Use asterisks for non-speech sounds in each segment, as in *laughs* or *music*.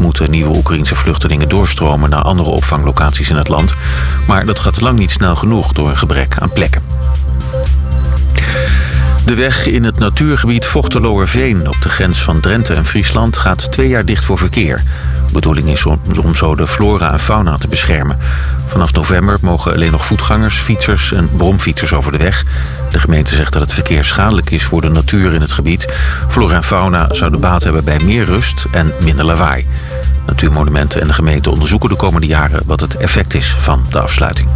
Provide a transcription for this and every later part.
Moeten nieuwe Oekraïnse vluchtelingen doorstromen naar andere opvanglocaties in het land. Maar dat gaat lang niet snel genoeg door een gebrek aan plekken. De weg in het natuurgebied Vochteloerveen op de grens van Drenthe en Friesland gaat twee jaar dicht voor verkeer. De bedoeling is om, om zo de flora en fauna te beschermen. Vanaf november mogen alleen nog voetgangers, fietsers en bromfietsers over de weg. De gemeente zegt dat het verkeer schadelijk is voor de natuur in het gebied. Flora en fauna zouden baat hebben bij meer rust en minder lawaai. Natuurmonumenten en de gemeente onderzoeken de komende jaren wat het effect is van de afsluiting.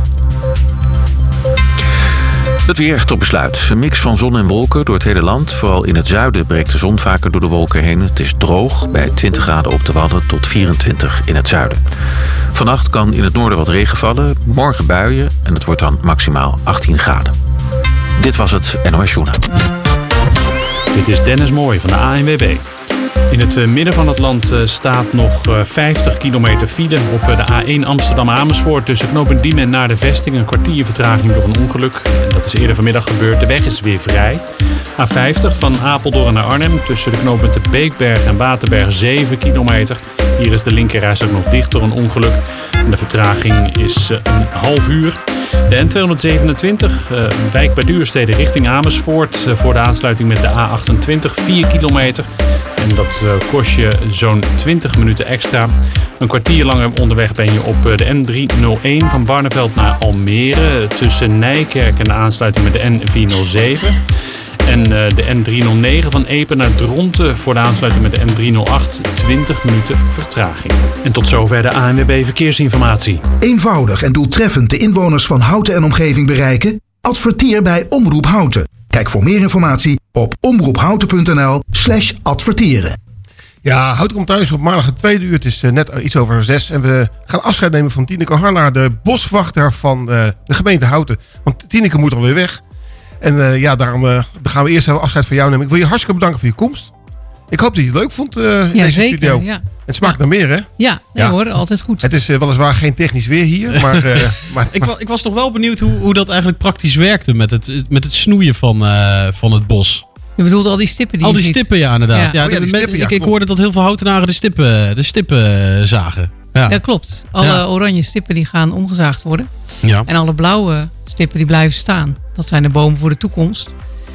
Het weer tot besluit. Een mix van zon en wolken door het hele land. Vooral in het zuiden breekt de zon vaker door de wolken heen. Het is droog bij 20 graden op de Wadden tot 24 in het zuiden. Vannacht kan in het noorden wat regen vallen. Morgen buien en het wordt dan maximaal 18 graden. Dit was het NOS Journaal. Dit is Dennis Mooij van de ANWB. In het eh, midden van het land eh, staat nog 50 eh, kilometer file op de A1 Amsterdam-Amersfoort tussen knooppunt Diemen en naar de vesting. Een kwartier vertraging door een ongeluk. Dat is eerder vanmiddag gebeurd. De weg is weer vrij. A50 van Apeldoorn naar Arnhem tussen de knooppunten Beekberg en Waterberg 7 kilometer. Hier is de linkerreis ook nog dicht door een ongeluk. De vertraging is een half uur. De N227, uh, wijk bij Duurstede richting Amersfoort. voor de aansluiting met de A28 4 kilometer. En dat uh, kost je zo'n 20 minuten extra. Een kwartier langer onderweg ben je op de N301 van Barneveld naar Almere. Tussen Nijkerk en de aansluiting met de N407. En uh, de N309 van Epen naar Dronten voor de aansluiting met de N308 20 minuten vertraging. En tot zover de ANWB Verkeersinformatie. Eenvoudig en doeltreffend de inwoners van Houten en omgeving bereiken? Adverteer bij Omroep Houten. Kijk voor meer informatie op omroephouten.nl slash adverteren. Ja, Houten komt thuis op maandag het tweede uur. Het is net iets over zes. En we gaan afscheid nemen van Tineke Harlaar, de boswachter van de gemeente Houten. Want Tineke moet alweer weg. En uh, ja, daarom uh, gaan we eerst even afscheid van jou nemen. Ik wil je hartstikke bedanken voor je komst. Ik hoop dat je het leuk vond uh, in ja, deze zeker, studio. Ja. Het smaakt naar meer, hè? Ja, nee ja. hoor, altijd goed. Het is weliswaar geen technisch weer hier, maar... *laughs* maar ik, ik, was nog wel benieuwd hoe, hoe dat eigenlijk praktisch werkte met het, met het snoeien van, van het bos. Je bedoelt al die stippen die Al die je stippen, ja, inderdaad. Ja. Oh, ja, die met, stippen, ja, ik, ik hoorde dat heel veel houtenaren de stippen, de stippen zagen. Ja. Dat klopt. Alle Ja. oranje stippen die gaan omgezaagd worden. Ja. En alle blauwe stippen die blijven staan. Dat zijn de bomen voor de toekomst.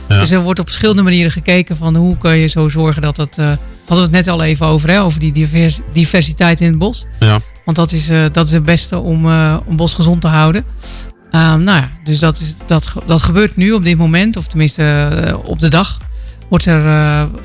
Ja. Dus er wordt op verschillende manieren gekeken van hoe kun je zo zorgen dat het... eh hadden we het net al even over, hè, over die divers- diversiteit in het bos. Ja. Want dat is, eh, dat is het beste om, eh om bos gezond te houden. Ehm, nou ja, dus dat, is, dat, dat gebeurt nu op dit moment, of tenminste op de dag. Wordt er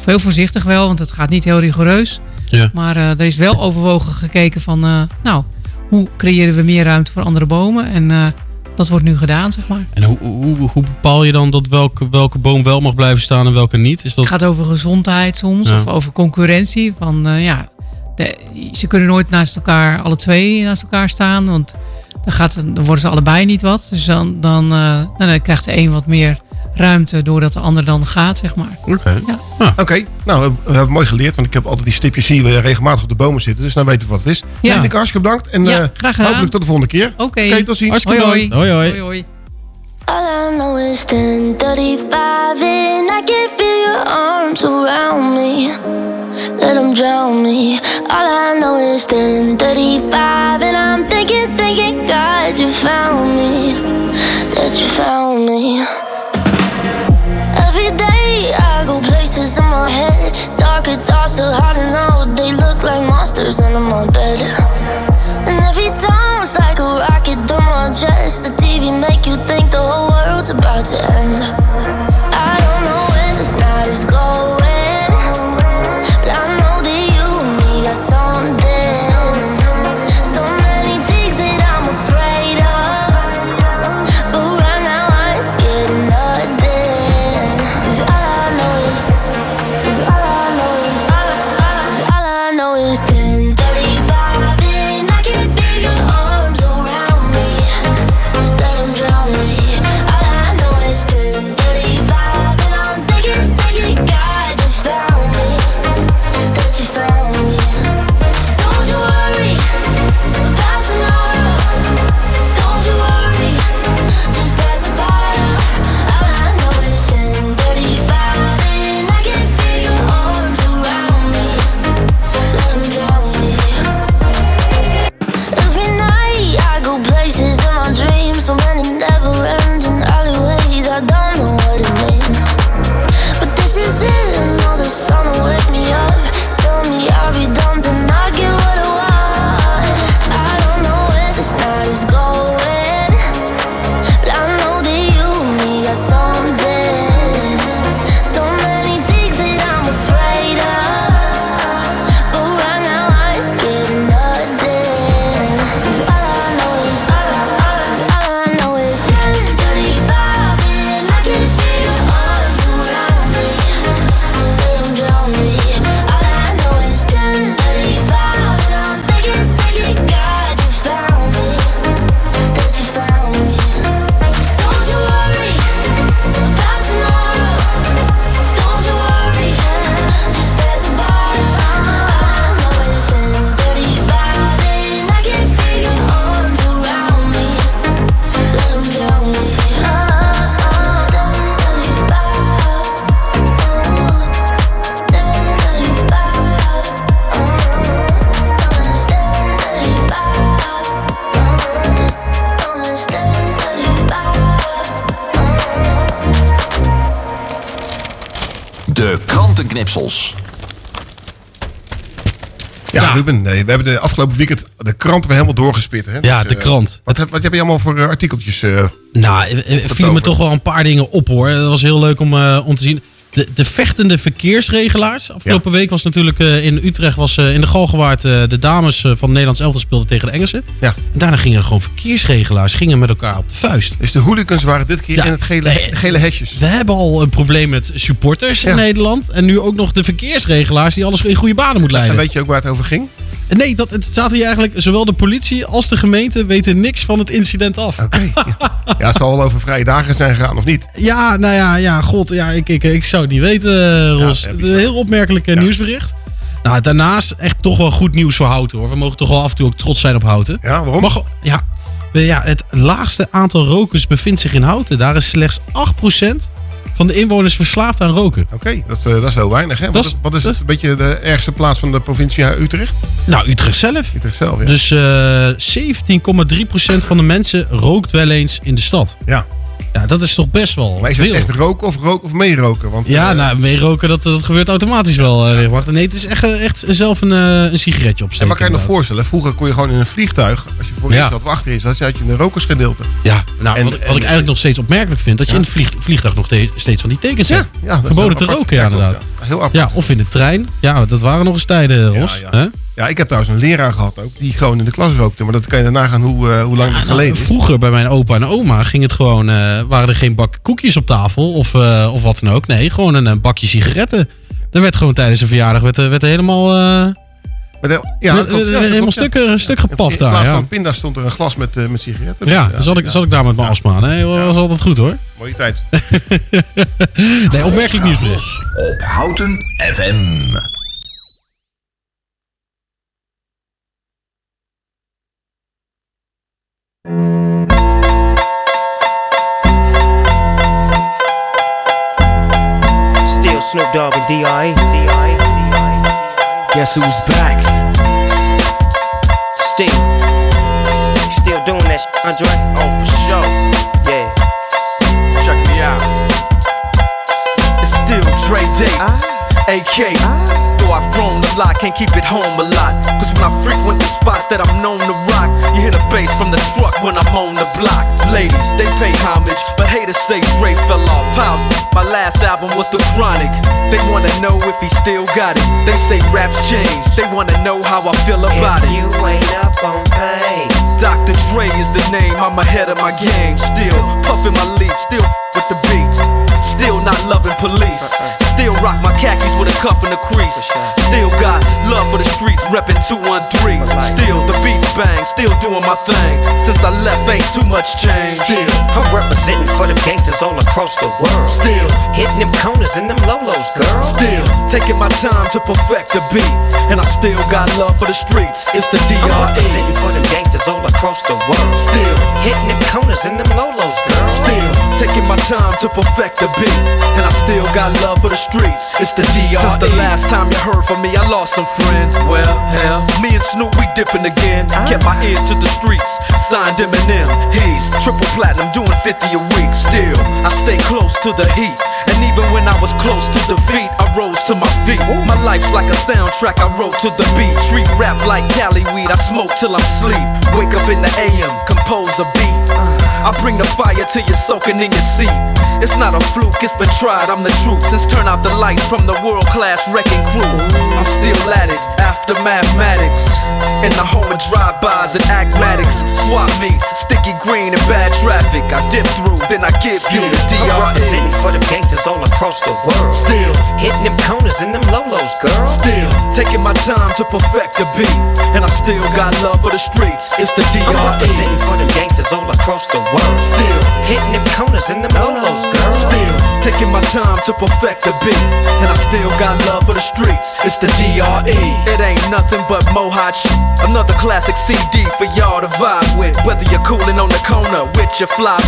heel voorzichtig wel, want het gaat niet heel rigoureus. Ja. Maar er is wel overwogen gekeken van, nou, hoe creëren we meer ruimte voor andere bomen? En dat wordt nu gedaan, zeg maar. En hoe, hoe, hoe bepaal je dan dat welke, welke boom wel mag blijven staan en welke niet? Is dat... Het gaat over gezondheid soms, Ja. of over concurrentie. Van, eh, ja, de- ze kunnen nooit naast elkaar, alle twee naast elkaar staan. Want dan, gaat, dan worden ze allebei niet wat. Dus dan, dan, eh, dan krijgt de een wat meer ruimte doordat de ander dan gaat, zeg maar. Oké. Oké, nou, we hebben mooi geleerd. Want ik heb altijd die stipjes zien we regelmatig op de bomen zitten. Dus dan weten we wat het is. Ja. Tineke, hartstikke bedankt. En Ja, eh, graag gedaan. hopelijk tot de volgende keer. Oké. Oké, tot ziens. Hartstikke Hoi, hoi. bedankt. Hoi, hoi. Hoi, hoi. All I know is 1035 and I can feel your arms around me. Let them drown me. All I know is 1035 and I'm thinking, thinking, God, you found me. That you found me. Are hard to know. They look like monsters under my bed. And every it's like a rocket through my chest. The TV make you think the whole world's about to end. Ja, Ja. Ruben, nee, we hebben de afgelopen weekend de krant weer helemaal doorgespit. Hè? Ja, Dus, de eh, krant. Wat heb, wat heb je allemaal voor eh, artikeltjes? eh, Nou, er vielen me toch wel een paar dingen op hoor. Dat was heel leuk om, eh, om te zien. De, de vechtende verkeersregelaars. Afgelopen week was natuurlijk eh, in Utrecht, was, eh, in de Galgenwaard, eh, de dames van Nederlands elftal speelden tegen de Engelsen. Ja. En daarna gingen er gewoon verkeersregelaars gingen met elkaar op de vuist. dus de hooligans waren dit keer Ja. in het gele, Nee, gele hesjes. We hebben al een probleem met supporters Ja. in Nederland. En nu ook nog de verkeersregelaars die alles in goede banen moeten En leiden. weet je ook waar het over ging? Nee, dat, het staat hier eigenlijk, zowel de politie als de gemeente weten niks van het incident af. Oké. ja. *laughs* ja, het zal wel over vrije dagen zijn gegaan, of niet? Ja, nou ja, ja god, ja, ik, ik, ik zou het niet weten, eh, Ros. Ja, een heel opmerkelijk eh, nieuwsbericht. Nou, daarnaast echt toch wel goed nieuws voor Houten, hoor. We mogen toch wel af en toe ook trots zijn op Houten. Ja, waarom? Mag, ja, ja, het laagste aantal rokers bevindt zich in Houten. Daar is slechts 8% van de inwoners verslaafd aan roken. Oké, dat, eh, dat is heel weinig. Hè? Wat is- wat is dat een beetje de ergste plaats van de provincie Utrecht? Nou, Utrecht zelf. Utrecht zelf, ja. Dus eh 17,3% van de mensen rookt wel eens in de stad. ja. Ja, dat is toch best wel Maar is het veel. echt roken of roken of meeroken? Want, Ja, eh, nou, meeroken, dat, dat gebeurt automatisch wel. eh, nee, het is echt, eh, echt zelf een, een sigaretje En opsteken. maar kan je nog voorstellen, vroeger kon je gewoon in een vliegtuig, als je voorin Ja. zat of achterin zat, zat je in een rokersgedeelte. Ja, nou, En- wat, wat en- ik eigenlijk nog steeds opmerkelijk vind, dat je in het vlieg- vliegtuig nog te- steeds van die tekens hebt. ja Verboden te roken, ja, inderdaad. Heel apart. Ja, of in de trein. Ja, dat waren nog eens tijden, Ros. ja. Hè? Ja, ik heb trouwens een leraar gehad ook, die gewoon in de klas rookte. Maar dat kan je daarna gaan hoe, eh, hoe lang dat geleden is. Vroeger bij mijn opa en oma ging het gewoon, eh, waren er geen bak koekjes op tafel of, eh, of wat dan ook. Nee, gewoon een, bakje sigaretten. Er werd gewoon tijdens een verjaardag werd, er- werd er helemaal, eh, de- ja, klopt, ja, helemaal klopt, stuk, ja. eh, stuk In gepaft plaats daar. Ja, van pinda stond er een glas met, eh, met sigaretten. ja, Dus, dan zat ik, zat ik daar met mijn astma. Nee, dat was altijd goed hoor. Mooie tijd. *laughs* Nee, opmerkelijk nieuwsbericht. Op Houten FM. Still Snoop Dogg and D.I. D.I. D.I. Guess who's back? Still. Still doing that shit, Andre? Oh, for sure. Yeah. Check me out. It's still Dre Day, AK. Though I've grown a lot, can't keep it home a lot. Cause when I frequent the spots that I'm known to rock, you hear the bass from the truck when I'm on the block. Ladies, they pay homage, but haters say Dre fell off. How? My last album was The Chronic. They wanna know if he still got it. They say raps change, they wanna know how I feel about If it. you ain't up on pain. Dr. Dre is the name, I'm ahead of my game. Still puffin' my leaf, still with the beats. Rock my khakis with a cuff and a crease. Still got love for the streets, reppin' 213. Still the beats bang, still doing my thing. Since I left, ain't too much change. Still, I'm representing for them gangsters all across the world. still, Hitting them corners and them lolos, girl. still taking my time to perfect the beat. And I still got love for the streets. It's the DRE. I'm representing for them gangsters all across the world. Still. Hitting them corners and them lolos, girl. Still taking my time to perfect the beat, and I still got love for the streets. It's the DR. Since the last time you heard from me, I lost some friends. Well, hell, me and Snoop we dipping again. Kept my ear to the streets, signed Eminem. He's triple platinum, doing 50 a week. Still, I stay close to the heat, and even when I was close to defeat, I rose to my feet. My life's like a soundtrack I wrote to the beat. Street rap like Cali weed, I smoke till I'm sleep. Wake up in the AM, compose a beat. I bring the fire till you're soaking in your seat. It's not a fluke, it's been tried, I'm the truth. Since turn out the lights from the world class wrecking crew, I'm still at it after mathematics. In the home of drive-bys and acmatics, swap meets, sticky green and bad traffic. I dip through, then I give you the I'm DRE. representing for the gangsters all across the world. Still, Hitting them corners and them lolos, girl. still taking my time to perfect the beat, and I still got love for the streets. It's the I'm DRE. representing for them gangsters all across the world. Still. Hitting them corners and them lolos, girl. Still taking my time to perfect the beat, and I still got love for the streets. It's the DRE. It ain't nothing but mohawk shit. Another classic CD for y'all to vibe with. Whether you're cooling on the corner with your fly,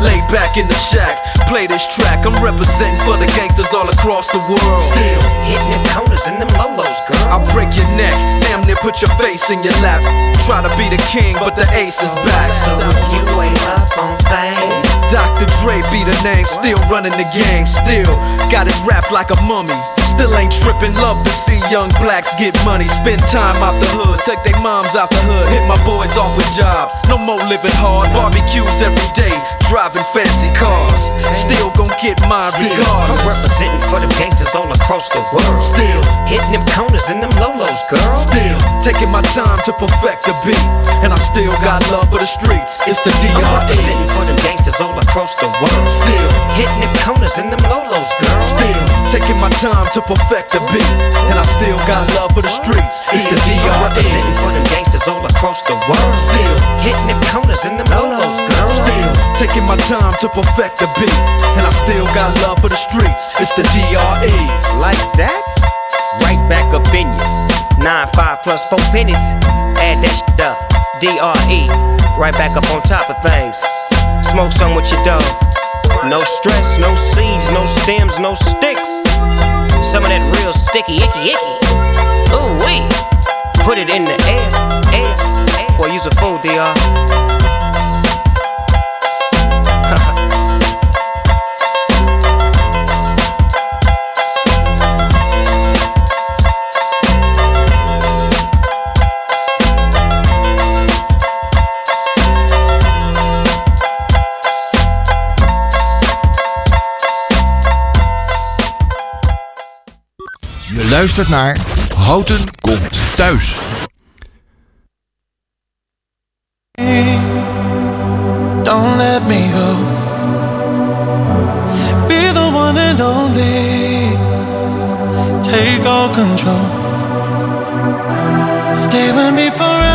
laid back in the shack, play this track. I'm representing for the gangsters all across the world. Still Hitting them corners and them lolos, girl. I'll break your neck, damn near put your face in your lap. Try to be the king, but the ace is back. So you ain't up on things, Dr. Dre be the name, still running the game, still got it wrapped like a mummy. Still ain't tripping, love to see young blacks get money. Spend time out the hood, take their moms out the hood. Hit my boys off with jobs. No more living hard, barbecues every day. Driving fancy cars. Still gon' get my I'm representing for them gangsters all across the world. Still. hitting them corners and them lolos, girl. Still taking my time to perfect the beat. And I still got love for the streets. It's the I'm representing for them gangsters all across the world. Still. hitting them corners and them lolos, girl. Still taking my time to perfect the beat. And I still got love for the streets. It's the DRE. representing for them gangsters all across the world. Still. hitting them corners and them lolos, girl. Still taking my time to perfect the beat. And I still got love for the streets. It's the DRE. like that? Right back up in you. Nine five plus four pennies. Add that shit up. DRE. Right back up on top of things. Smoke some with your dog. No stress, no seeds, no stems, no sticks. Some of that real sticky, icky, icky. Ooh wee. Put it in the air, air, air. Boy, use a fool, DR. Luistert naar Houten komt thuis. Don't let me go. Be the one and only. Take all control. Stay with me forever.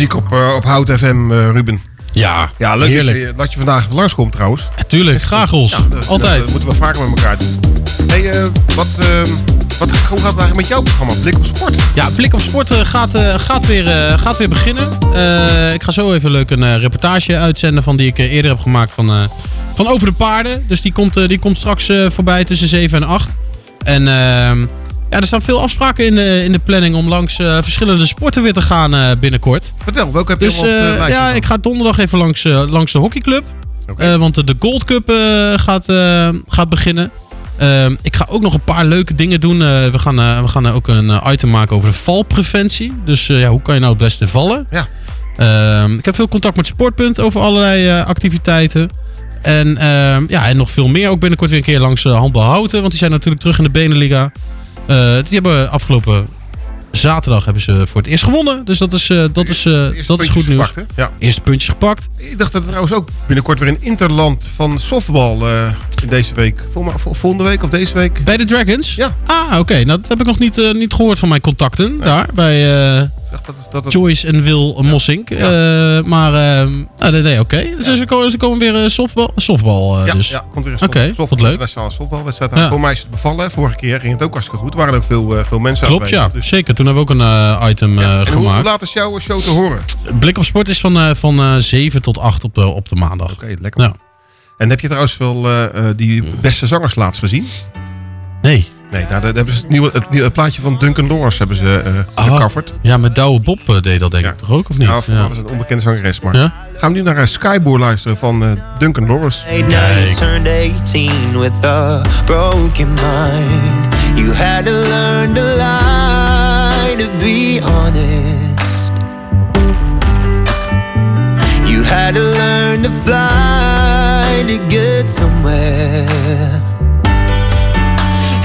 Muziek op, eh, op Hout FM, eh, Ruben. Ja, Ja, leuk dat je, dat je vandaag even langskomt trouwens. Tuurlijk, graag. Ja, dat- Altijd. Dat, moeten we vaker met elkaar doen. Hey, eh, wat, eh, wat, hoe gaat het eigenlijk met jouw programma? Blik op sport. Ja, Blik op Sport eh, gaat, eh, gaat, weer, eh, gaat weer beginnen. Eh, ik ga zo even leuk een eh, reportage uitzenden van die ik eh, eerder heb gemaakt van, eh, van Over de Paarden. Dus die komt, eh, die komt straks eh, voorbij tussen 7 en 8. En ehm, Ja, er staan veel afspraken in de, in de planning om langs eh, verschillende sporten weer te gaan eh, binnenkort. Vertel, welke heb je Dus op de eh, ja, ik ga donderdag even langs, langs de hockeyclub. Eh, want de Gold Cup gaat, gaat beginnen. Ik ga ook nog een paar leuke dingen doen. We gaan, we gaan ook een item maken over de valpreventie. Dus ja, hoe kan je nou het beste vallen? Ja. Ehm, ik heb veel contact met Sportpunt over allerlei activiteiten. En, ehm, ja, en nog veel meer. Ook binnenkort weer een keer langs Handbal Houten. Want die zijn natuurlijk terug in de Beneliga. Eh, die hebben afgelopen zaterdag hebben ze voor het eerst gewonnen. Dus dat is, eh, dat is, eh, dat is goed nieuws. gepakt? Ja. Eerste puntjes gepakt. Ik dacht dat er trouwens ook binnenkort weer een interland van softbal eh, in deze week. Vol- maar vol- Volgende week of deze week? Bij de Dragons? Ja. Ah, oké. Nou, dat heb ik nog niet, niet gehoord van mijn contacten daar. Bij dacht dat, Joyce en Wil Mossink. Eh, maar, eh ah, nee, nee, oké. Dus ze, komen, ze komen weer eh, softbal, softbal eh, ja, dus. ja, komt weer een Oké, softbal- wat leuk. Softbalwedstrijd. Ja. Voor mij is het bevallen. Vorige keer ging het ook hartstikke goed. Er waren ook veel, eh, veel mensen Klopt, aanwezig. ja. Dus, Zeker. Toen hebben we ook een eh, item eh, en hoe, gemaakt. laat is jouw show te horen? Blik op sport is van, eh, van eh 7 tot 8 op de, op de maandag. Oké, lekker. En heb je trouwens wel eh, eh, die beste zangers laatst gezien? Nee. Nee, nou, dat hebben ze het, nieuwe, het, nieuwe- het plaatje van Duncan Lawrence hebben ze eh Oh. gecoverd. Ja, met Douwe Bob eh, deed dat denk Ja. ik toch ook, of niet? Ja, voor mij was het een onbekende zangeres. Maar Ja? gaan we nu naar uh, Skyboor luisteren van eh, Duncan Lawrence. You turned 18 with a broken mind. You had to learn to lie to be honest. You had to learn to fly to get somewhere.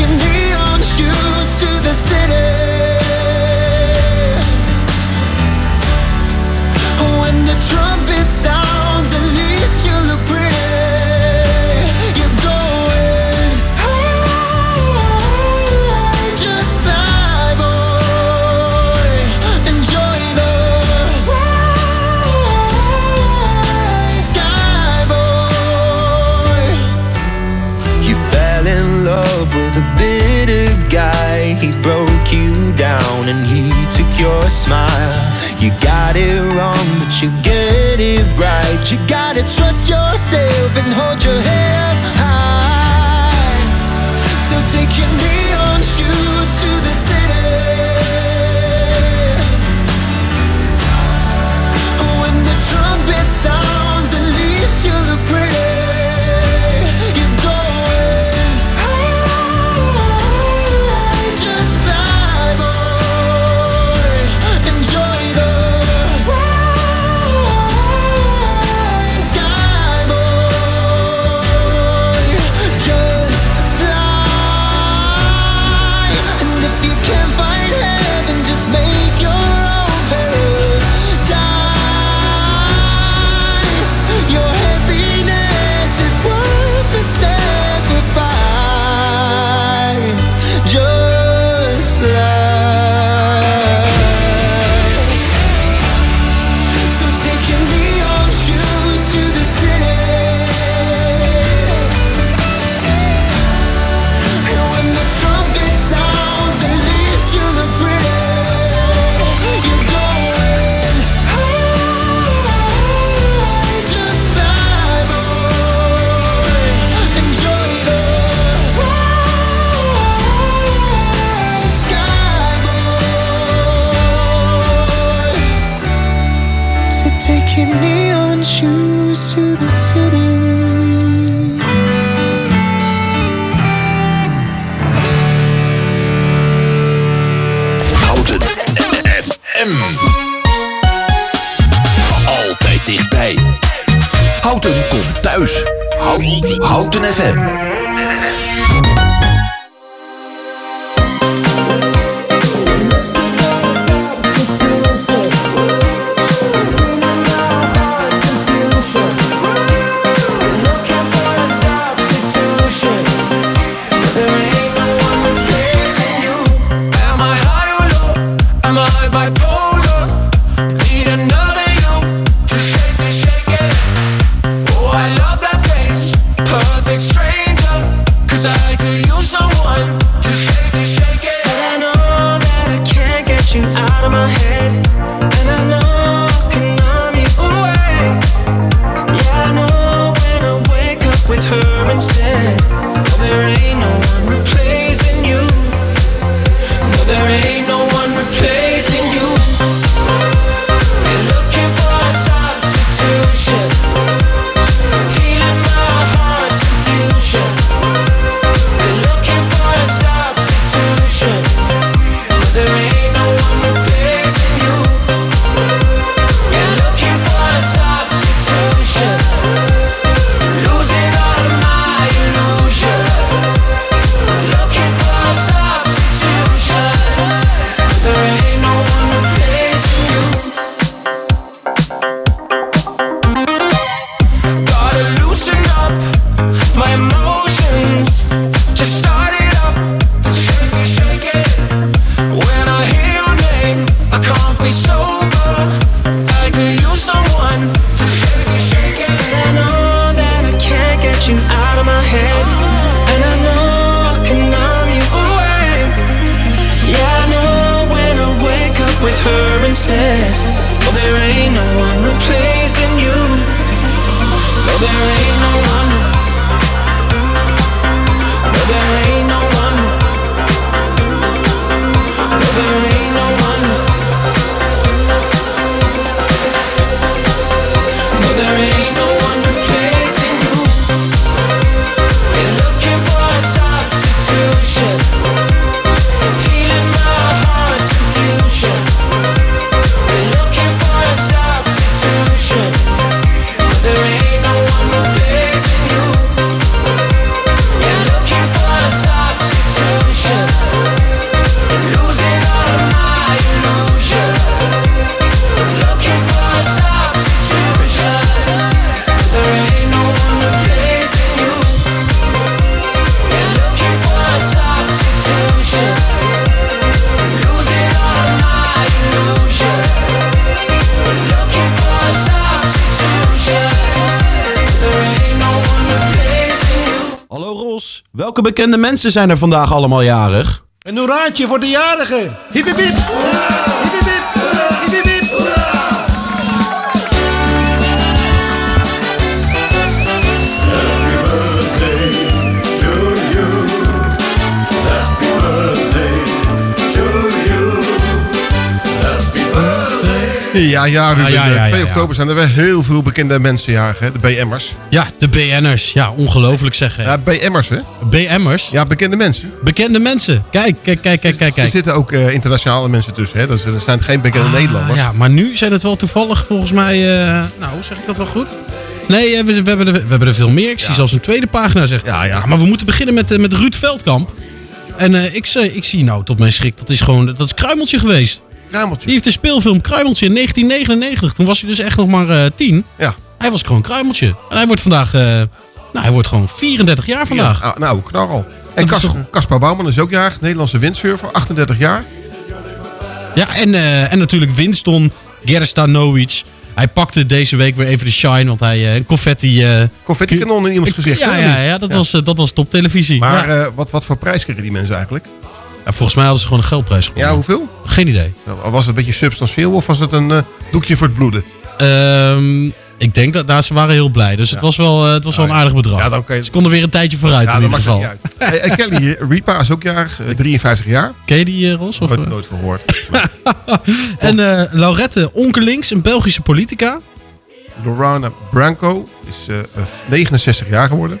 So take right. You your neon shoes to the city. Houten FM. Altijd dichtbij. Houten komt thuis. Mensen zijn er vandaag allemaal jarig? Een hoeraatje voor de jarigen. Hip hip. Ja, ja, Ruben. Ja, ja, ja, de 2 ja, ja. oktober zijn er weer heel veel bekende mensen jarig, hè? De BM'ers. Ja, de BN'ers. Ja, ongelooflijk zeggen. Ja, BM'ers, hè? BM'ers. Ja, bekende mensen. Bekende mensen. Kijk, kijk, kijk, kijk, kijk. Er zitten ook eh, internationale mensen tussen, hè? Er zijn geen bekende Ah, Nederlanders. Ja, maar nu zijn het wel toevallig volgens mij... eh, nou, zeg ik dat wel goed? Nee, eh, we, we, hebben er, we hebben er veel meer. Ik zie zelfs een tweede pagina, zeg. Ja, ja. maar we moeten beginnen met, met Ruud Veldkamp. En ik, zie- ik zie nou, tot mijn schrik, dat is gewoon... Dat is Kruimeltje geweest. Kruimeltje. Die heeft de speelfilm Kruimeltje in 1999. Toen was hij dus echt nog maar eh, tien. Ja. Hij was gewoon Kruimeltje. En hij wordt vandaag... eh, nou, hij wordt gewoon 34 jaar vandaag. Ja, ah, nou, knarrel. En Caspar Bouwman is ook jarig. Nederlandse windsurfer, 38 jaar. Ja, en, eh, en natuurlijk Winston Gerstanovic. Hij pakte deze week weer even de shine, want hij een confetti... eh, Confetti kanon in iemands gezicht. ja, ja, ja, dat, Was, dat was top televisie. Maar ja. wat, wat voor prijs kregen die mensen eigenlijk? Ja, volgens mij hadden ze gewoon een geldprijs gewonnen. Ja, hoeveel? Geen idee. Was het een beetje substantieel of was het een eh, doekje voor het bloeden? Ehm, ik denk dat nou, ze waren heel blij. Dus het was wel, eh, het was wel een aardig bedrag. Ja, dan kan je... Ze konden weer een tijdje vooruit Ja, in ieder geval. niet uit. Hey, hey, Kelly Ripa is ook jarig, eh, 53 jaar. Ken je die, eh, Ros? Of, Nooit, eh? nooit gehoord. *laughs* En eh, Laurette Onkelings, een Belgische politica. Lorana Branco is eh, eh, 69 jaar geworden.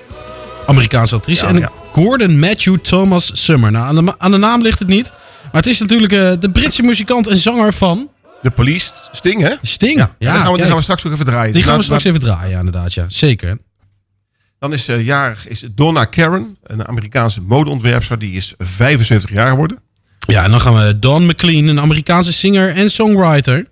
Amerikaanse actrice. Ja, en ja. Gordon Matthew Thomas Summer. Nou, aan de, ma- aan de naam ligt het niet. Maar het is natuurlijk eh, de Britse muzikant en zanger van De Police, Sting, hè? Sting. Ja, die, gaan we, die gaan we straks ook even draaien. Die gaan we straks even draaien, ja, inderdaad. Ja. Zeker. Dan is eh, jarig is Donna Karen, een Amerikaanse modeontwerpster. Die is 75 jaar geworden. Ja, en dan gaan we Don McLean, een Amerikaanse singer en songwriter.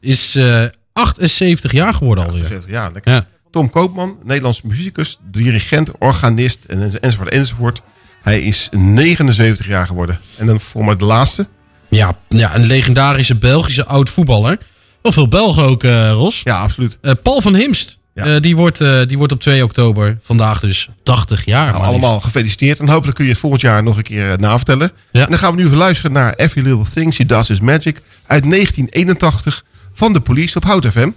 Is eh 78 jaar geworden alweer. 75 jaar, lekker. Ja. Tom Koopman, Nederlands muzikus, dirigent, organist en, enzovoort enzovoort. Hij is 79 jaar geworden. En dan voor mij de laatste. Ja, ja, een legendarische Belgische oud voetballer. Wel veel Belgen ook, eh, Ros. Ja, absoluut. Eh, Paul van Himst. Ja. Eh, die, wordt, die wordt op 2 oktober, vandaag dus 80 jaar. Nou, allemaal gefeliciteerd. En hopelijk kun je het volgend jaar nog een keer navertellen. Ja. En dan gaan we nu even luisteren naar Every Little Thing She Does Is Magic uit 1981 van de Police op Hout FM.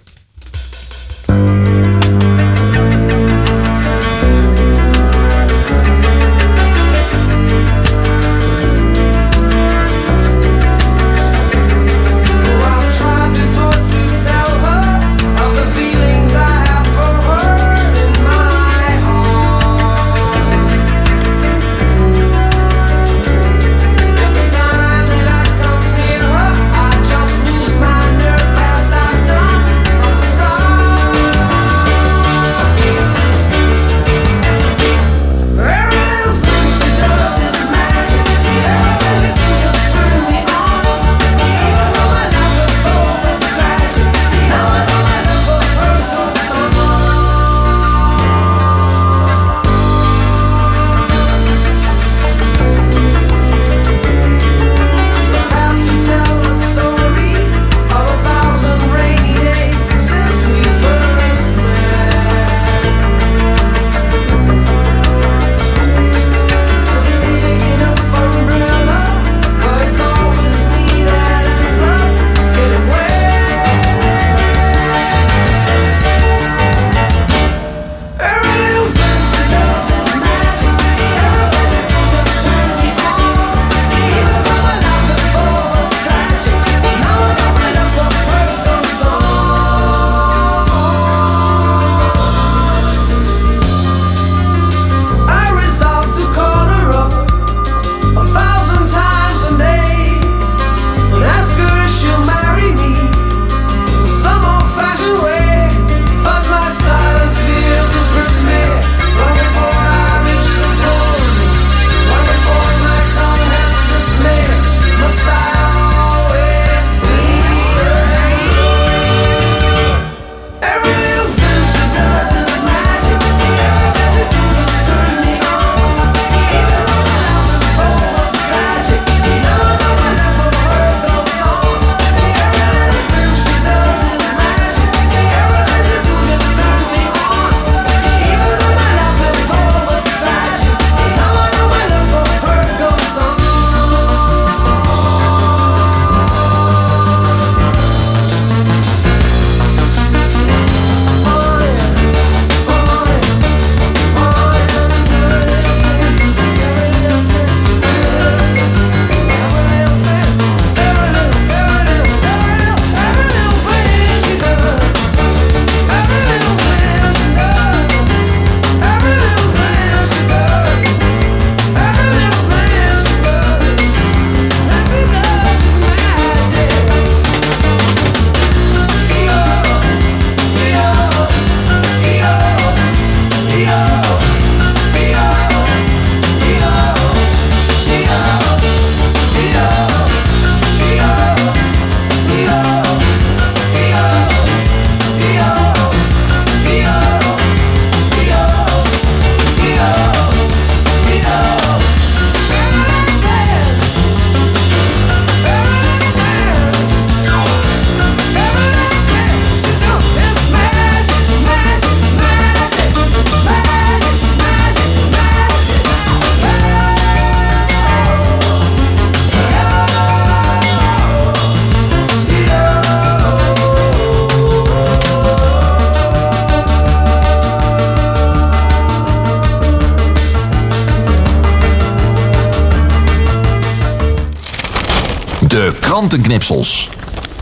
De krantenknipsels.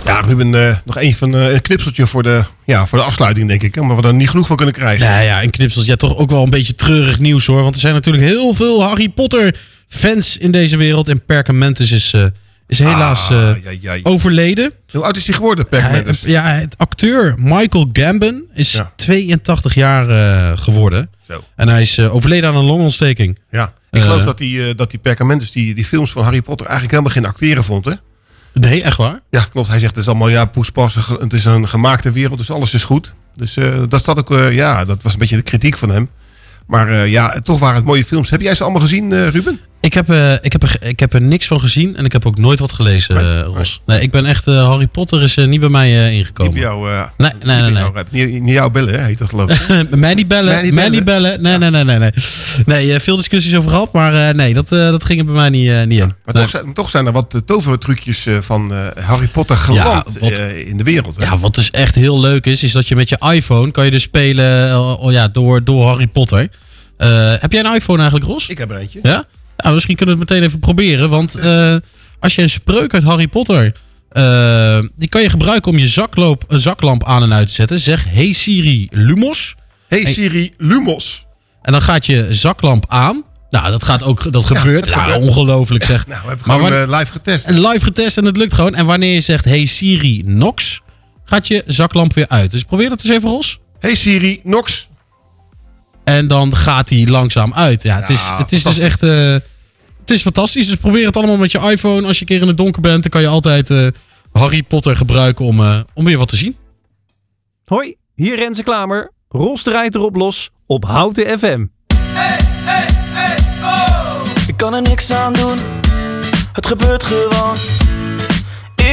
Ja, Ruben, eh, nog een van eh, een knipseltje voor de, ja, voor de afsluiting, denk ik. hè, Maar we er niet genoeg van kunnen krijgen. Ja, ja, en knipsels. Ja, toch ook wel een beetje treurig nieuws hoor. Want er zijn natuurlijk heel veel Harry Potter fans in deze wereld. En Perkamentus is, eh, is helaas Ah, eh, ja, ja, ja. overleden. Hoe oud is hij geworden, Perkamentus? Ja, het acteur Michael Gambon is Ja. 82 jaar eh, geworden. Zo. En hij is overleden aan een longontsteking. Ja. Ik geloof dat die, eh, dat die Perkamentus die, die films van Harry Potter eigenlijk helemaal geen acteren vond, hè? Nee, echt waar? Ja, klopt. Hij zegt het is allemaal ja, poespas. Het is een gemaakte wereld, dus alles is goed. Dus eh, dat staat ook, eh, ja, dat was een beetje de kritiek van hem. Maar eh, ja, toch waren het mooie films. Heb jij ze allemaal gezien, Ruben? Ik heb, eh, ik, heb er, ik heb er niks van gezien en ik heb ook nooit wat gelezen, Nee, eh, Ros. Nee, ik ben echt, eh, Harry Potter is niet bij mij eh, Niet ingekomen. bij jou, Nee, niet nee, nee, jou, eh, niet, niet jou bellen, hè, heet dat geloof ik. *laughs* mij niet bellen, Mij niet mij bellen. Nee, nee, nee, nee. Nee, nee veel discussies over gehad, maar nee, dat, dat ging er bij mij niet, niet in. Maar Nee. toch, zijn, toch zijn er wat tovertrucjes van Harry Potter geland wat- in de wereld. Hè? Ja, wat dus echt heel leuk is, is dat je met je iPhone kan je dus spelen eh, oh ja, door, door Harry Potter. Heb jij een iPhone eigenlijk, Ros? Ik heb er eentje. Ja? Nou, misschien kunnen we het meteen even proberen. Want eh, als je een spreuk uit Harry Potter... eh, die kan je gebruiken om je zakloop, zaklamp aan en uit te zetten. Zeg, hey Siri, Lumos. Hey Siri, Lumos. En dan gaat je zaklamp aan. Nou, dat gaat ook, dat gebeurt. Ja, ongelooflijk zeg. Nou, we hebben Maar gewoon wanneer- eh, live getest. En live getest en het lukt gewoon. En wanneer je zegt, hey Siri, Nox, gaat je zaklamp weer uit. Dus probeer dat eens even, Ros. Hey Siri, Nox. En dan gaat hij langzaam uit. Ja, het is, Ja, het is dus echt... het is fantastisch. Dus probeer het allemaal met je iPhone. Als je een keer in het donker bent, dan kan je altijd eh, Harry Potter gebruiken om, eh, om weer wat te zien. Hoi, hier Renze Klamer. Ros draait erop los op Houten FM. Ik kan er niks aan doen, het gebeurt gewoon.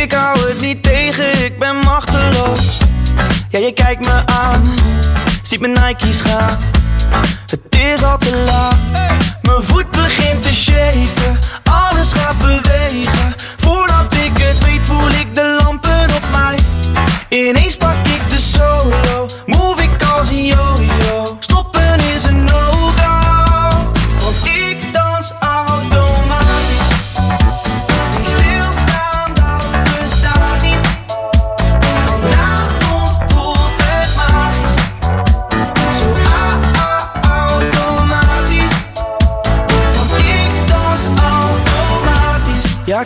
Ik hou het niet tegen, ik ben machteloos. Ja, je kijkt me aan, ziet mijn Nike's gaan. Het is al te laat, mijn voet begint te shaken. Alles gaat bewegen, voordat ik het weet voel ik de lampen op mij. Ineens pak ik de solo, move ik als een yo-yo.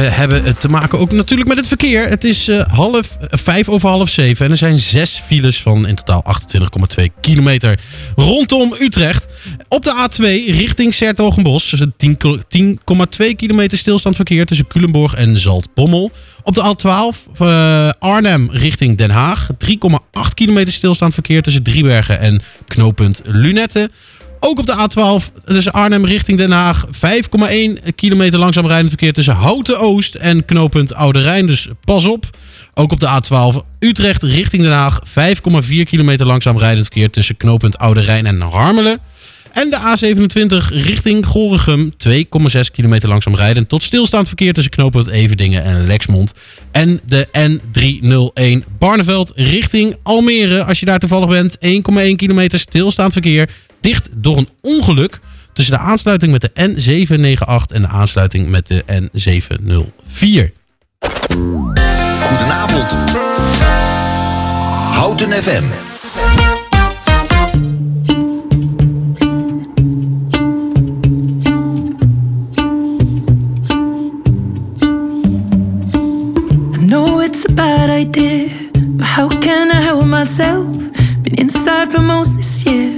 hebben te maken ook natuurlijk met het verkeer. Het is eh, half, eh, vijf over half zeven en er zijn zes files van in totaal 28,2 kilometer rondom Utrecht. Op de A2 richting Sertogenbos is het 10 kil- 10,2 kilometer stilstand verkeer tussen Culemborg en Zaltbommel. Op de A12 eh, Arnhem richting Den Haag 3,8 kilometer stilstand verkeer tussen Driebergen en knooppunt Lunette. Ook op de A12 tussen Arnhem richting Den Haag 5,1 kilometer langzaam rijdend verkeer tussen Houten Oost en knooppunt Oude Rijn. Dus pas op. Ook op de A12 Utrecht richting Den Haag 5,4 kilometer langzaam rijdend verkeer tussen knooppunt Oude Rijn en Harmelen. En de A27 richting Gorinchem 2,6 kilometer langzaam rijden tot stilstaand verkeer tussen knooppunt Everdingen en Lexmond. En de N301 Barneveld richting Almere. Als je daar toevallig bent, 1,1 kilometer stilstaand verkeer. Dicht door een ongeluk tussen de aansluiting met de N798 en de aansluiting met de N704. Goedenavond. Houten FM. I know it's a bad idea, but how can I help myself? Been inside for most this year,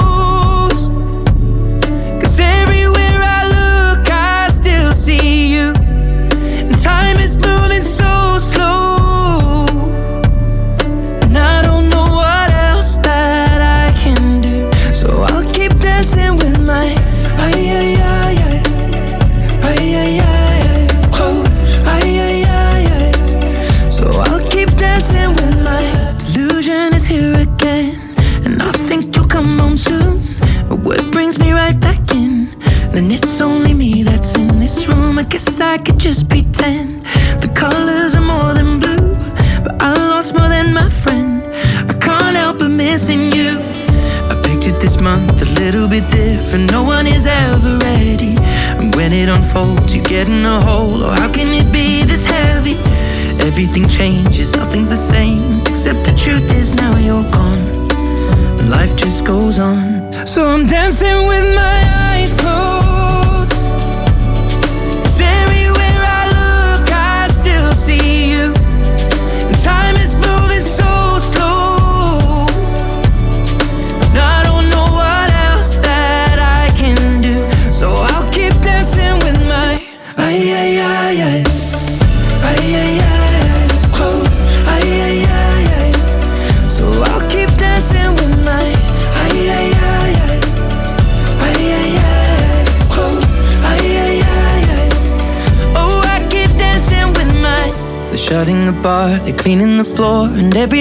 And everyone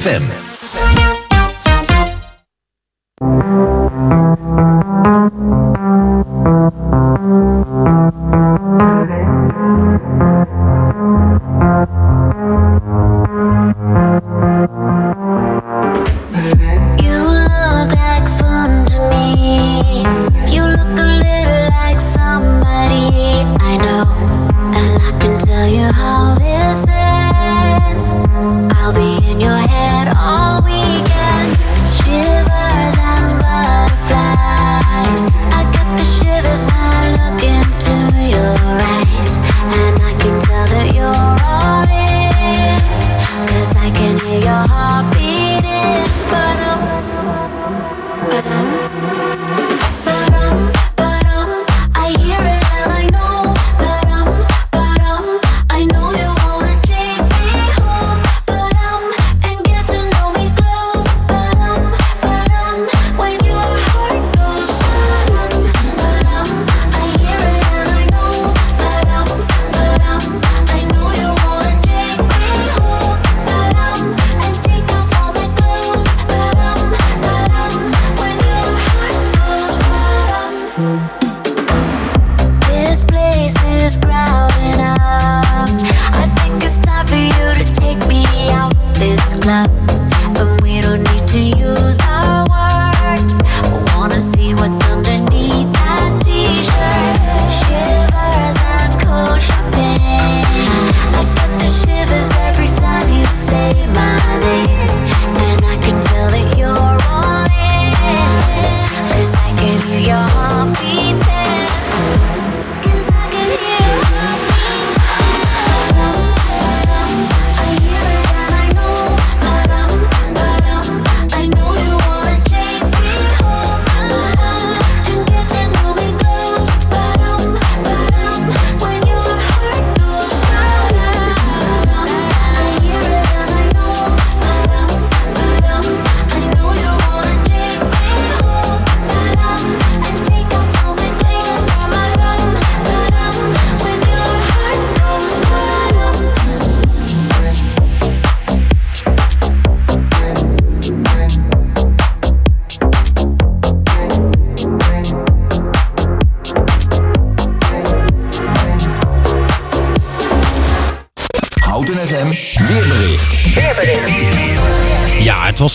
FM.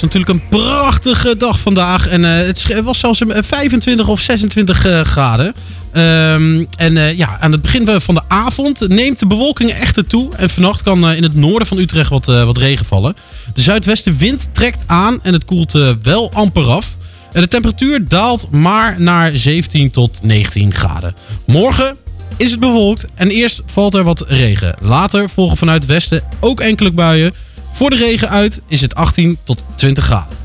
natuurlijk een prachtige dag vandaag. En eh, het was zelfs 25 eh, of 26 eh, graden. Ehm, en ja, aan het begin van de avond neemt de bewolking echter toe. En vannacht kan in het noorden van Utrecht wat, wat regen vallen. De zuidwestenwind trekt aan en het koelt wel amper af. En de temperatuur daalt maar naar 17 tot 19 graden. Morgen is het bewolkt en eerst valt er wat regen. Later volgen vanuit het westen ook enkele buien. Voor de regen uit is het 18 tot 20 graden.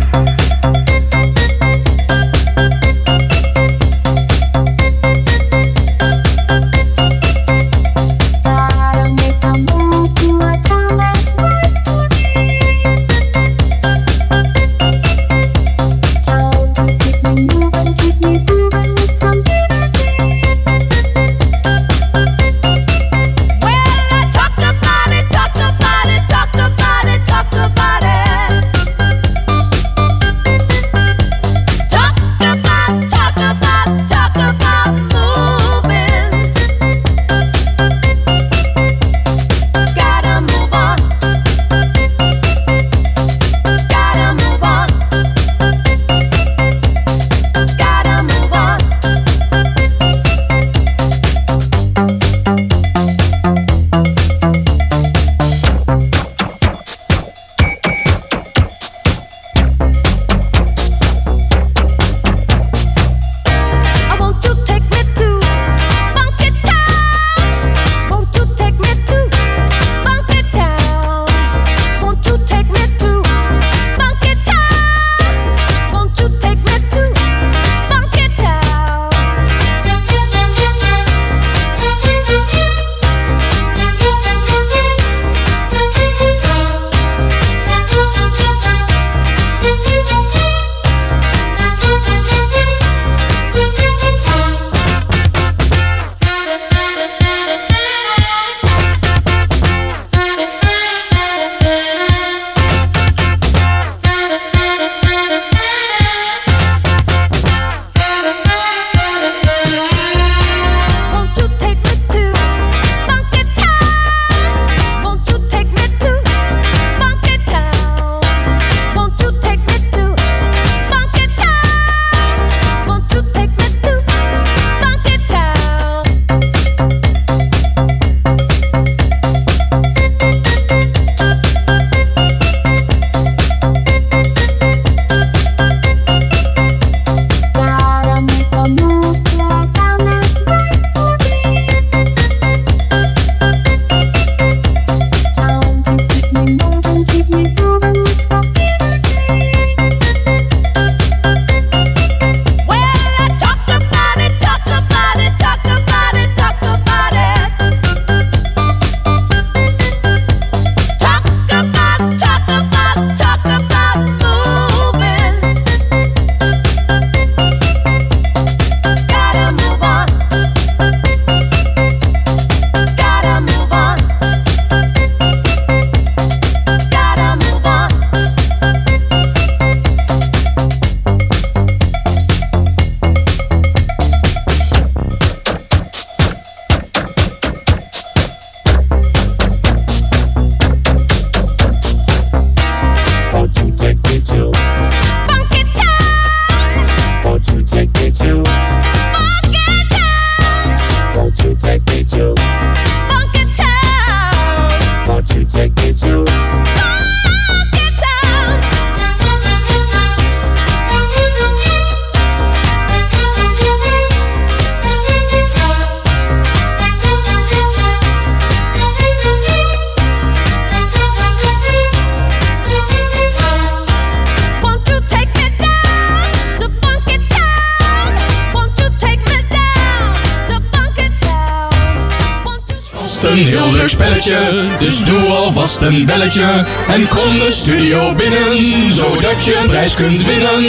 Spelletje, dus doe alvast een belletje. En kom de studio binnen, zodat je een prijs kunt winnen.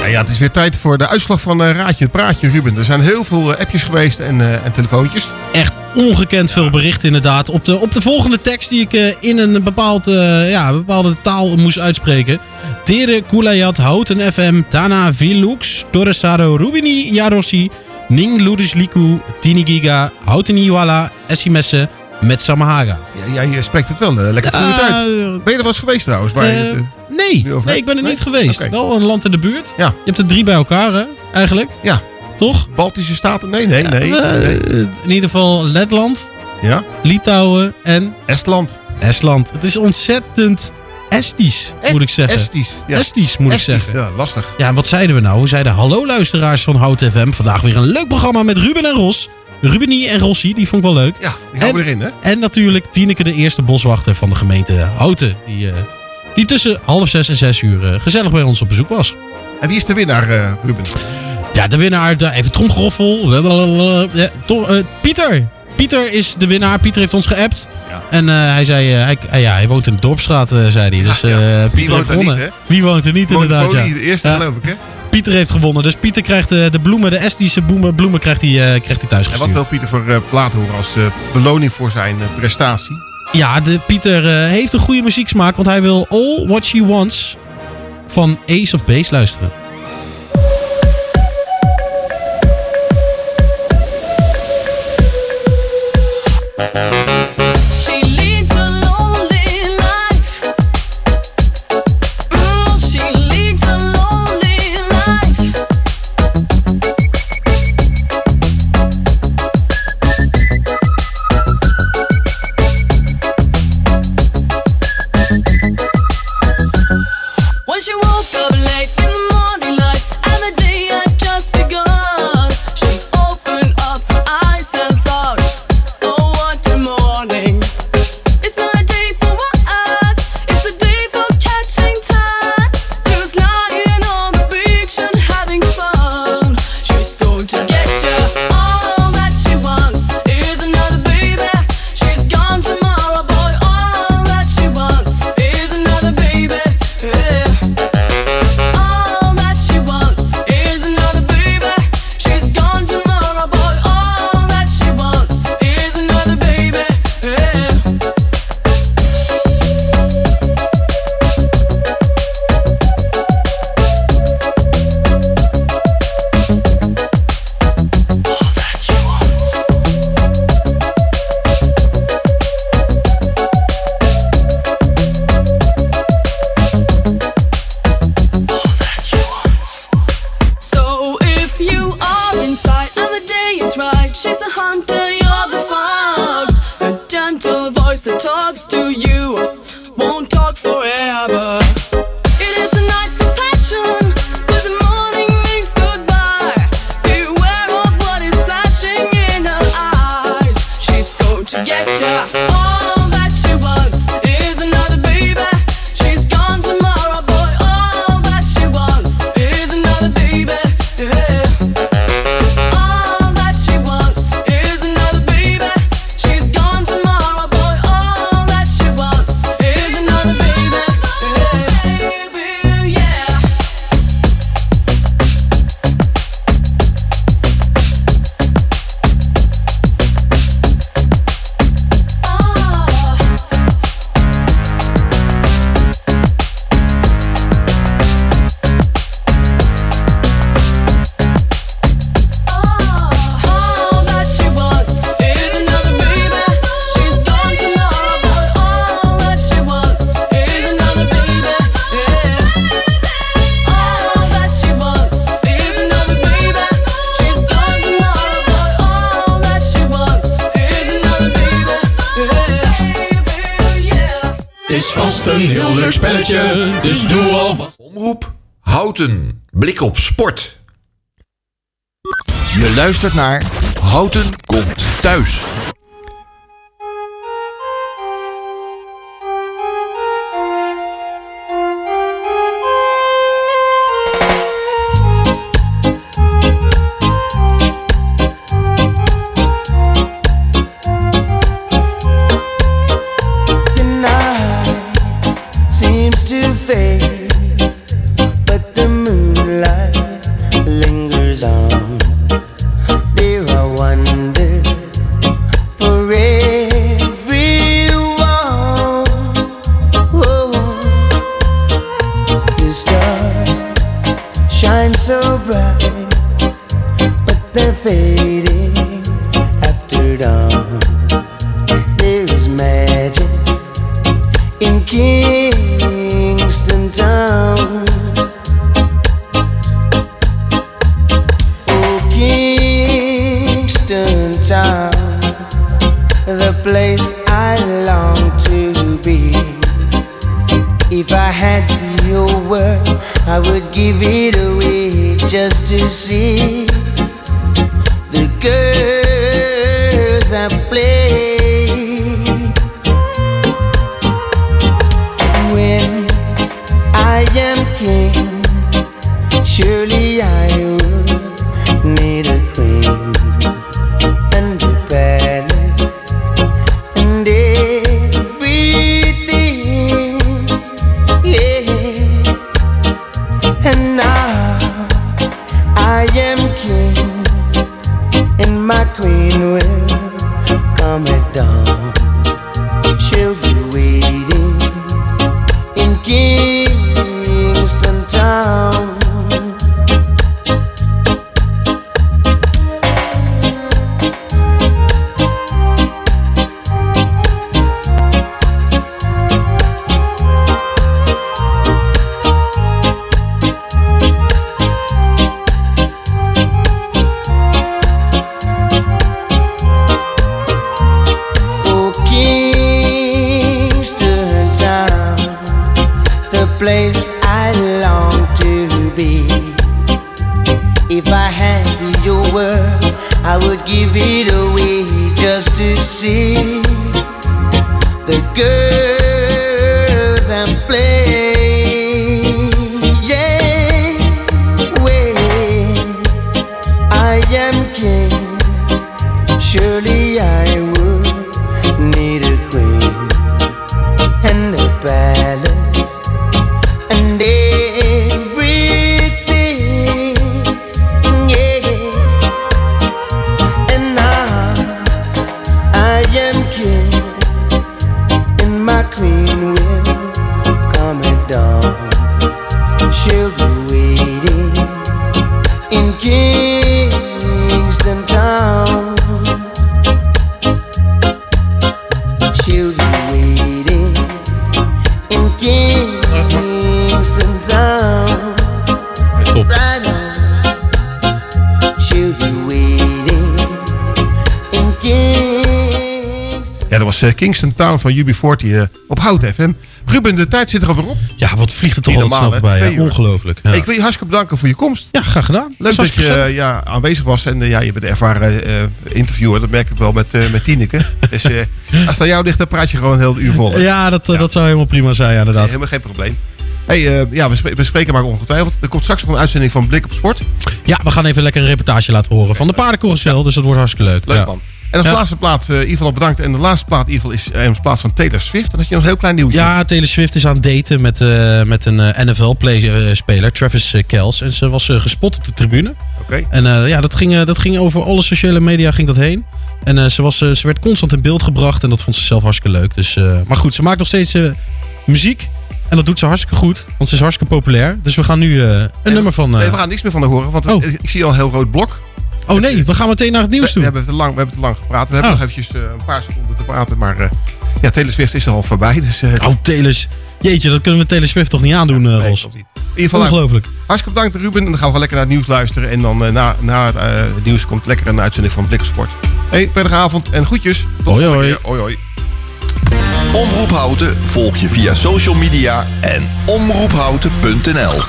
Ja, ja, het is weer tijd voor de uitslag van eh, Raadje het Praatje, Ruben. Er zijn heel veel eh, appjes geweest en, eh, en telefoontjes. Echt ongekend veel berichten inderdaad. Op de, op de volgende tekst die ik in een bepaald, ja, bepaalde taal moest uitspreken. Tere Kulayat Houten FM Tana Vilux Torresaro Rubini Yarossi Ning Ludisliku Tini Giga Houten Iwala Essimesse met Samahaga. Ja, jij spreekt het wel eh, lekker vloeiend uit. Ben je er wel eens geweest trouwens? Waar je eh, Nee, nee, ik ben er Nee? niet geweest. Wel een land in de buurt. Ja. Je hebt er drie bij elkaar, hè? Eigenlijk. Ja. Toch? Baltische Staten? Nee, nee, nee. Nee. in ieder geval Letland, Ja? Litouwen en Estland. Estland. Het is ontzettend Estisch, moet ik zeggen. Estisch. Ja. Estisch, moet Estisch, ik zeggen. Ja, lastig. Ja, en wat zeiden we nou? We zeiden hallo luisteraars van Hout FM. Vandaag weer een leuk programma met Ruben en Ros. Rubenie en Rossi, die vond ik wel leuk. Ja, die houden erin, hè? En natuurlijk Tineke, de eerste boswachter van de gemeente Houten. Die, eh, die tussen half zes en zes uur eh, gezellig bij ons op bezoek was. En wie is de winnaar, eh, Ruben? Ja, de winnaar, even tromgeroffel. Ja, Pieter. Pieter is de winnaar. Pieter heeft ons geappt. En eh, hij zei, eh, hij, eh, ja, hij woont in de Dorpstraat, eh, zei hij. Dus Pieter Wie heeft er niet, gewonnen. hè? Wie woont er niet, inderdaad, ja. De eerste geloof ik, hè? Pieter heeft gewonnen. Dus Pieter krijgt de bloemen, de Estische bloemen, bloemen krijgt hij, krijgt hij thuis En wat wil Pieter voor plaat horen als beloning voor zijn prestatie? Ja, de, Pieter heeft een goede muzieksmaak, want hij wil All What She Wants van Ace of Base luisteren. She that talks to you luistert naar Houten komt thuis. fade, but the moonlight lingers on. Would give it away just to see the girls Kingston Town van UB40 eh, op Hout FM. Ruben, de tijd zit er alweer op. Ja, wat vliegt het toch normaal, snel voorbij. Ja, ongelooflijk. Ja. Ik wil je hartstikke bedanken voor je komst. Ja, graag gedaan. Leuk dat je eh, ja, aanwezig was. En eh, ja, je bent een ervaren interviewer. Dat merk ik wel met, met Tineke. *laughs* dus als het aan jou ligt, dan praat je gewoon een heel uur vol. Ja, dat, dat zou helemaal prima zijn, inderdaad. helemaal geen probleem. Hey, ja, we, spreken maar ongetwijfeld. Er komt straks nog een uitzending van Blik op Sport. Ja, we gaan even lekker een reportage laten horen van de paardencarousel. Dus dat wordt hartstikke leuk. Leuk ja. En als laatste plaat, eh, in ieder geval bedankt. En de laatste plaat geval is eh, in plaats van Taylor Swift. Dan had je nog een heel klein nieuwtje. Ja, Taylor Swift is aan het daten met, eh, met een NFL-speler, Travis eh, Kels. En ze was eh, gespot op de tribune. Oké. En eh, ja, dat ging, eh, dat ging over alle sociale media ging dat heen. En eh, ze, was, eh, ze werd constant in beeld gebracht en dat vond ze zelf hartstikke leuk. Dus, eh, maar goed, ze maakt nog steeds eh, muziek. En dat doet ze hartstikke goed, want ze is hartstikke populair. Dus we gaan nu eh, een nummer van... eh, Nee, we gaan niks meer van haar horen. Want Oh. ik zie al een heel rood blok. Oh nee, we gaan meteen naar het nieuws We, toe. we hebben te lang, we hebben te lang gepraat. We hebben Ah. nog eventjes eh, een paar seconden te praten. Maar eh, ja, Taylor Swift is er al voorbij. Dus, eh, Oh, Taylor... Jeetje, dat kunnen we Taylor Swift toch niet aandoen, eh, nee, Ros? niet. In ieder geval, nou, Ongelooflijk. hartstikke bedankt Ruben. En dan gaan we lekker naar het nieuws luisteren. En dan eh, na, na het, eh, het nieuws komt lekker een uitzending van Blikkensport. Hey, prettige avond en groetjes. Tot Hoi, volgende hoi. keer. hoi, hoi. Omroep Houten volg je via social media en omroephouten.nl.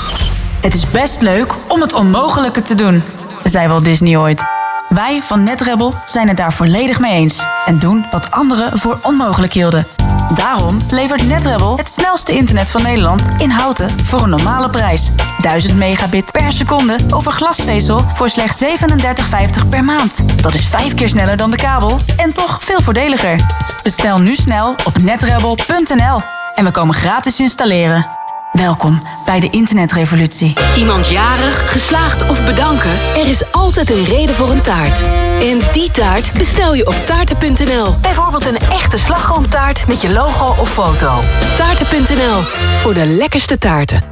Het is best leuk om het onmogelijke te doen, zei Walt Disney ooit. Wij van NetRebel zijn het daar volledig mee eens en doen wat anderen voor onmogelijk hielden. Daarom levert NetRebel het snelste internet van Nederland in houten voor een normale prijs. 1000 megabit per seconde over glasvezel voor slechts 37,50 per maand. Dat is vijf keer sneller dan de kabel en toch veel voordeliger. Bestel nu snel op netrebel.nl en we komen gratis installeren. Welkom bij de internetrevolutie. Iemand jarig, geslaagd of bedanken? Er is altijd een reden voor een taart. En die taart bestel je op taarten.nl. Bijvoorbeeld een echte slagroomtaart met je logo of foto. Taarten.nl, voor de lekkerste taarten.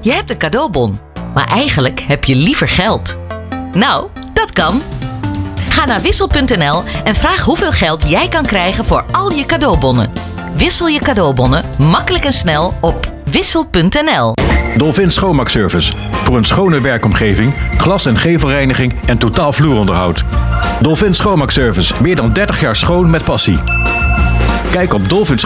Je hebt een cadeaubon, maar eigenlijk heb je liever geld. Nou, dat kan. Ga naar wissel.nl en vraag hoeveel geld jij kan krijgen voor al je cadeaubonnen. Wissel je cadeaubonnen makkelijk en snel op wissel.nl. Dolphin Schoonmaakservice. Voor een schone werkomgeving, glas- en gevelreiniging en totaal vloeronderhoud. Dolphin Schoonmaakservice. Meer dan 30 jaar schoon met passie. Kijk op dolphinschoonmaak